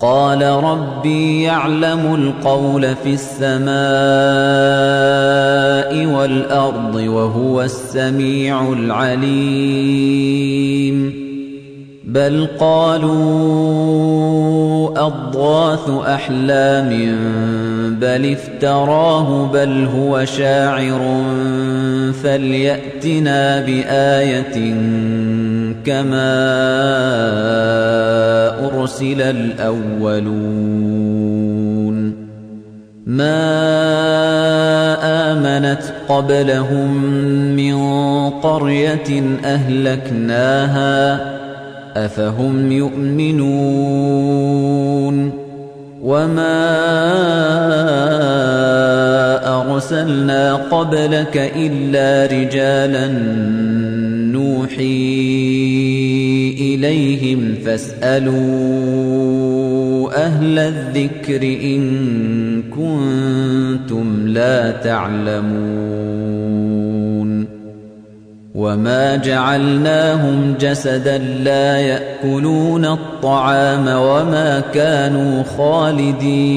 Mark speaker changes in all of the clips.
Speaker 1: قال ربي يعلم القول في السماء والأرض وهو السميع العليم. بل قالوا أضواث أحلام بل افتراه بل هو شاعر فليأتنا بآية كما أرسل الأولون ما آمنت قبلهم من قرية أهلكناها أفهم يؤمنون وما أرسلنا قبلك إلا رجالا نوحي إليهم فاسألوا أهل الذكر إن كنتم لا تعلمون وما جعلناهم جسدا لا يأكلون الطعام وما كانوا خالدين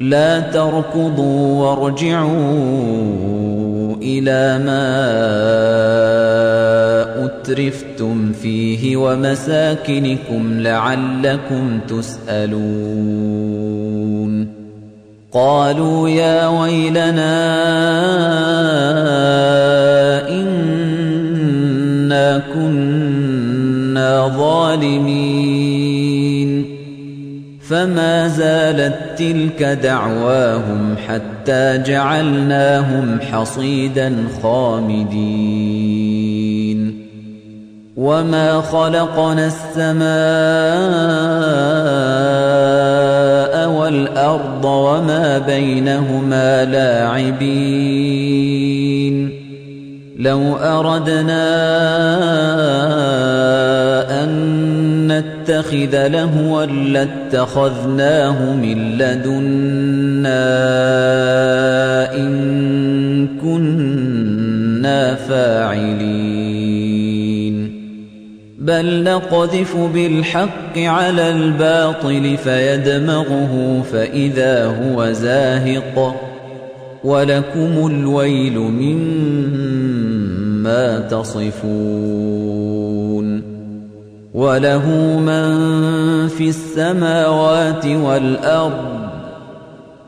Speaker 1: لا تركضوا وارجعوا إلى ما أترفتم فيه ومساكنكم لعلكم تسألون. قالوا يا ويلنا إنا كنا ظالمين. فما زالت تلك دعواهم حتى جعلناهم حصيدا خامدين وما خلقنا السماء والأرض وما بينهما لاعبين لو أردنا أن نتخذ لهوا لاتخذناه من لدنا إن كنا فاعلين. بل نقذف بالحق على الباطل فيدمغه فإذا هو زاهق. ولكم الويل مما تصفون. وله من في السماوات والأرض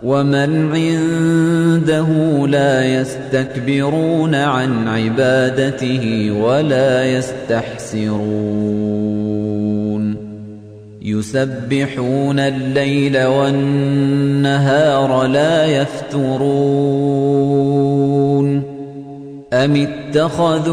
Speaker 1: ومن عنده لا يستكبرون عن عبادته ولا يستحسرون. يسبحون الليل والنهار لا يفترون. أَمِ اتَّخَذُوا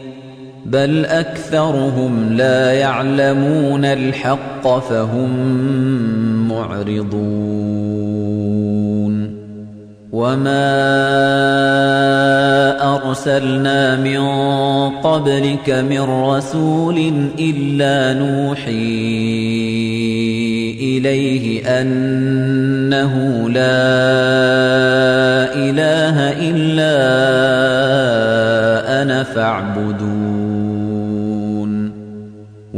Speaker 1: بل أكثرهم لا يعلمون الحق فهم معرضون. وما أرسلنا من قبلك من رسول إلا نوحي إليه أنه لا إله إلا أنا فاعبدون.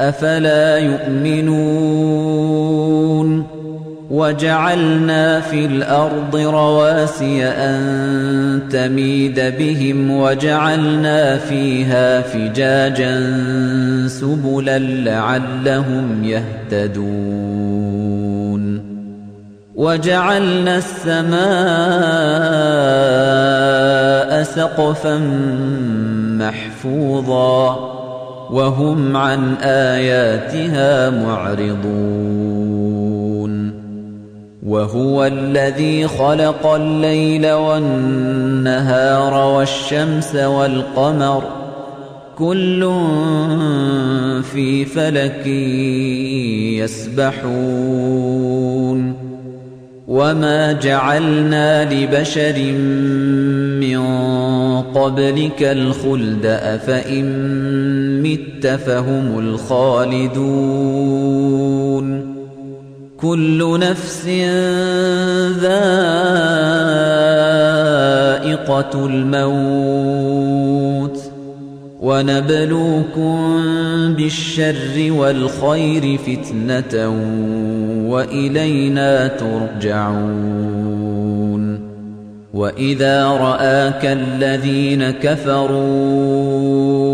Speaker 1: أفلا يؤمنون وجعلنا في الأرض رواسي أن تميد بهم وجعلنا فيها فجاجا سبلا لعلهم يهتدون وجعلنا السماء سقفا محفوظا وهم عن آياتها معرضون. وهو الذي خلق الليل والنهار والشمس والقمر كل في فلك يسبحون. وما جعلنا لبشر من قبلك الخلد أفإن مت فهم الخالدون كل نفس ذائقة الموت ونبلوكم بالشر والخير فتنة وإلينا ترجعون وإذا رآك الذين كفروا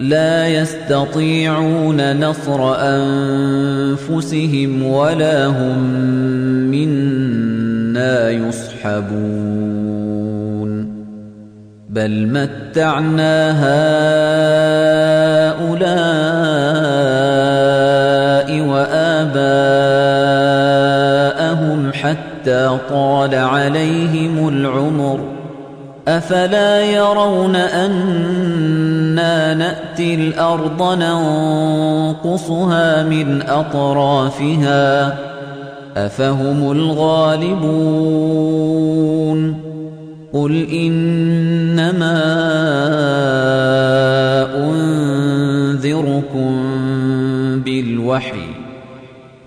Speaker 1: لا يستطيعون نصر أنفسهم ولا هم منا يصحبون. بل متعنا هؤلاء وآباءهم حتى طال عليهم العمر. أفلا يرون أنا نأتي الأرض ننقصها من أطرافها أفهم الغالبون قل إنما أنذركم بالوحي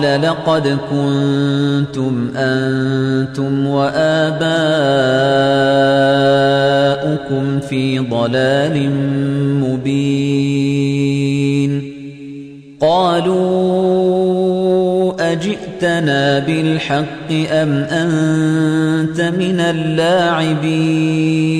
Speaker 1: قال لقد كنتم أنتم وآباؤكم في ضلال مبين قالوا أجئتنا بالحق أم أنت من اللاعبين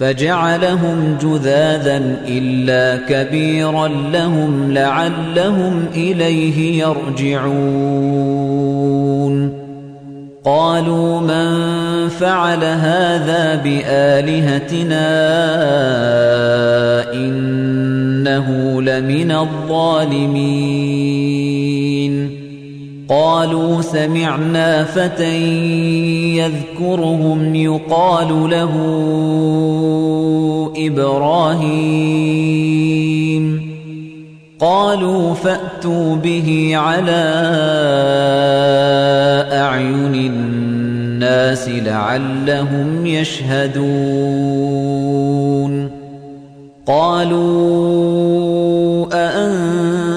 Speaker 1: فجعلهم جذاذا إلا كبيرا لهم لعلهم إليه يرجعون. قالوا من فعل هذا بآلهتنا إنه لمن الظالمين. قالوا سمعنا فتى يذكرهم يقال له إبراهيم. قالوا فأتوا به على أعين الناس لعلهم يشهدون. قالوا أأنت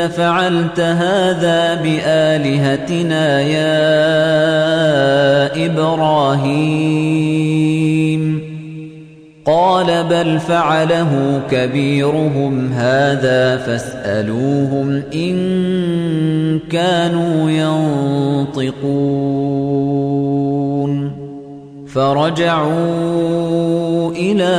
Speaker 1: فعلت هذا بآلهتنا يا إبراهيم. قال بل فعله كبيرهم هذا فاسألوهم إن كانوا ينطقون. فرجعوا إلى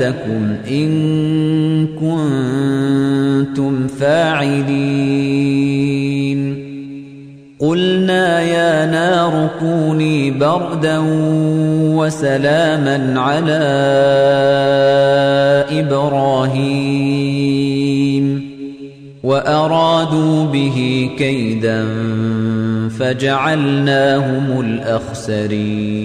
Speaker 1: آلهتكم إن كنتم فاعلين قلنا يا نار كوني بردا وسلاما على إبراهيم وأرادوا به كيدا فجعلناهم الأخسرين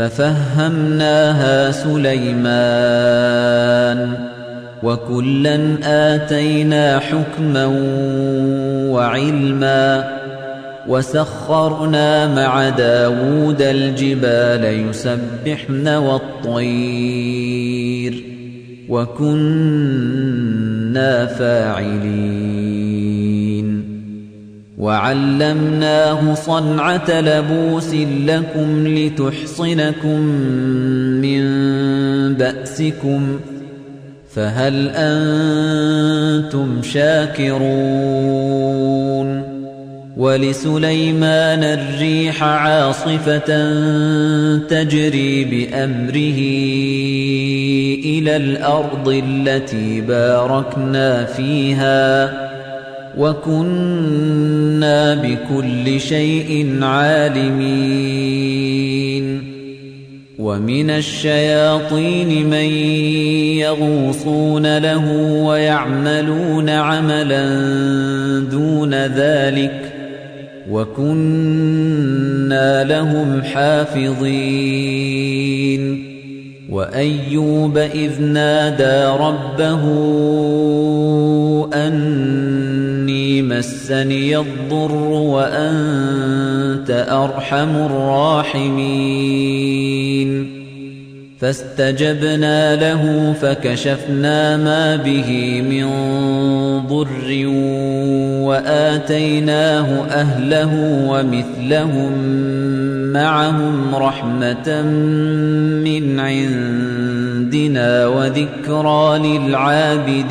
Speaker 1: ففهمناها سليمان وكلا آتينا حكما وعلما وسخرنا مع داود الجبال يسبحن والطير وكنا فاعلين. وعلمناه صنعة لبوس لكم لتحصنكم من بأسكم فهل أنتم شاكرون ولسليمان الريح عاصفة تجري بأمره إلى الأرض التي باركنا فيها وكنا بكل شيء عالمين. ومن الشياطين من يغوصون له ويعملون عملا دون ذلك. وكنا لهم حافظين. وأيوب إذ نادى ربه أني مسني الضر وأنت أرحم الراحمين. فاستجبنا له فكشفنا ما به من ضر وآتيناه أهله ومثلهم معهم رحمة من عندنا وذكرى للعابدين.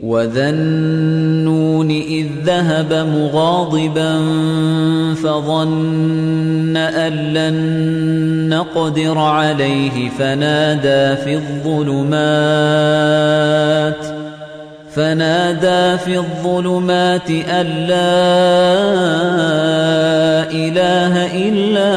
Speaker 1: وذا النون إذ ذهب مغاضبا فظن أن لن نقدر عليه فنادى في الظلمات فنادى في الظلمات أن لا إله إلا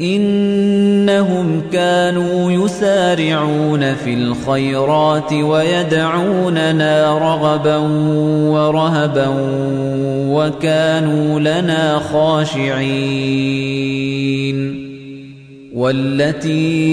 Speaker 1: إنهم كانوا يسارعون في الخيرات ويدعوننا رغبا ورهبا وكانوا لنا خاشعين والتي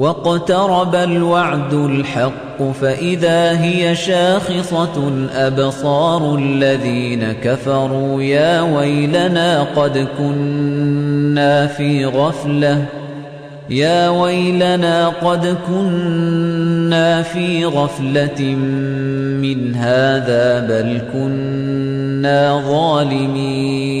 Speaker 1: واقترب الوعد الحق فإذا هي شاخصة أبصار الذين كفروا يا ويلنا قد كنا في غفلة يا ويلنا قد كنا في غفلة من هذا بل كنا ظالمين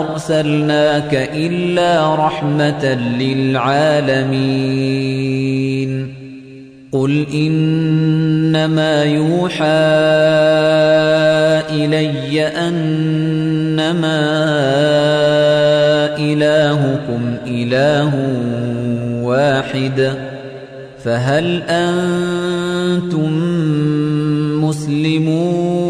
Speaker 1: أرسلناك إلا رحمة للعالمين. قل إنما يوحى إلي أنما إلهكم إله واحد. فهل أنتم مسلمون؟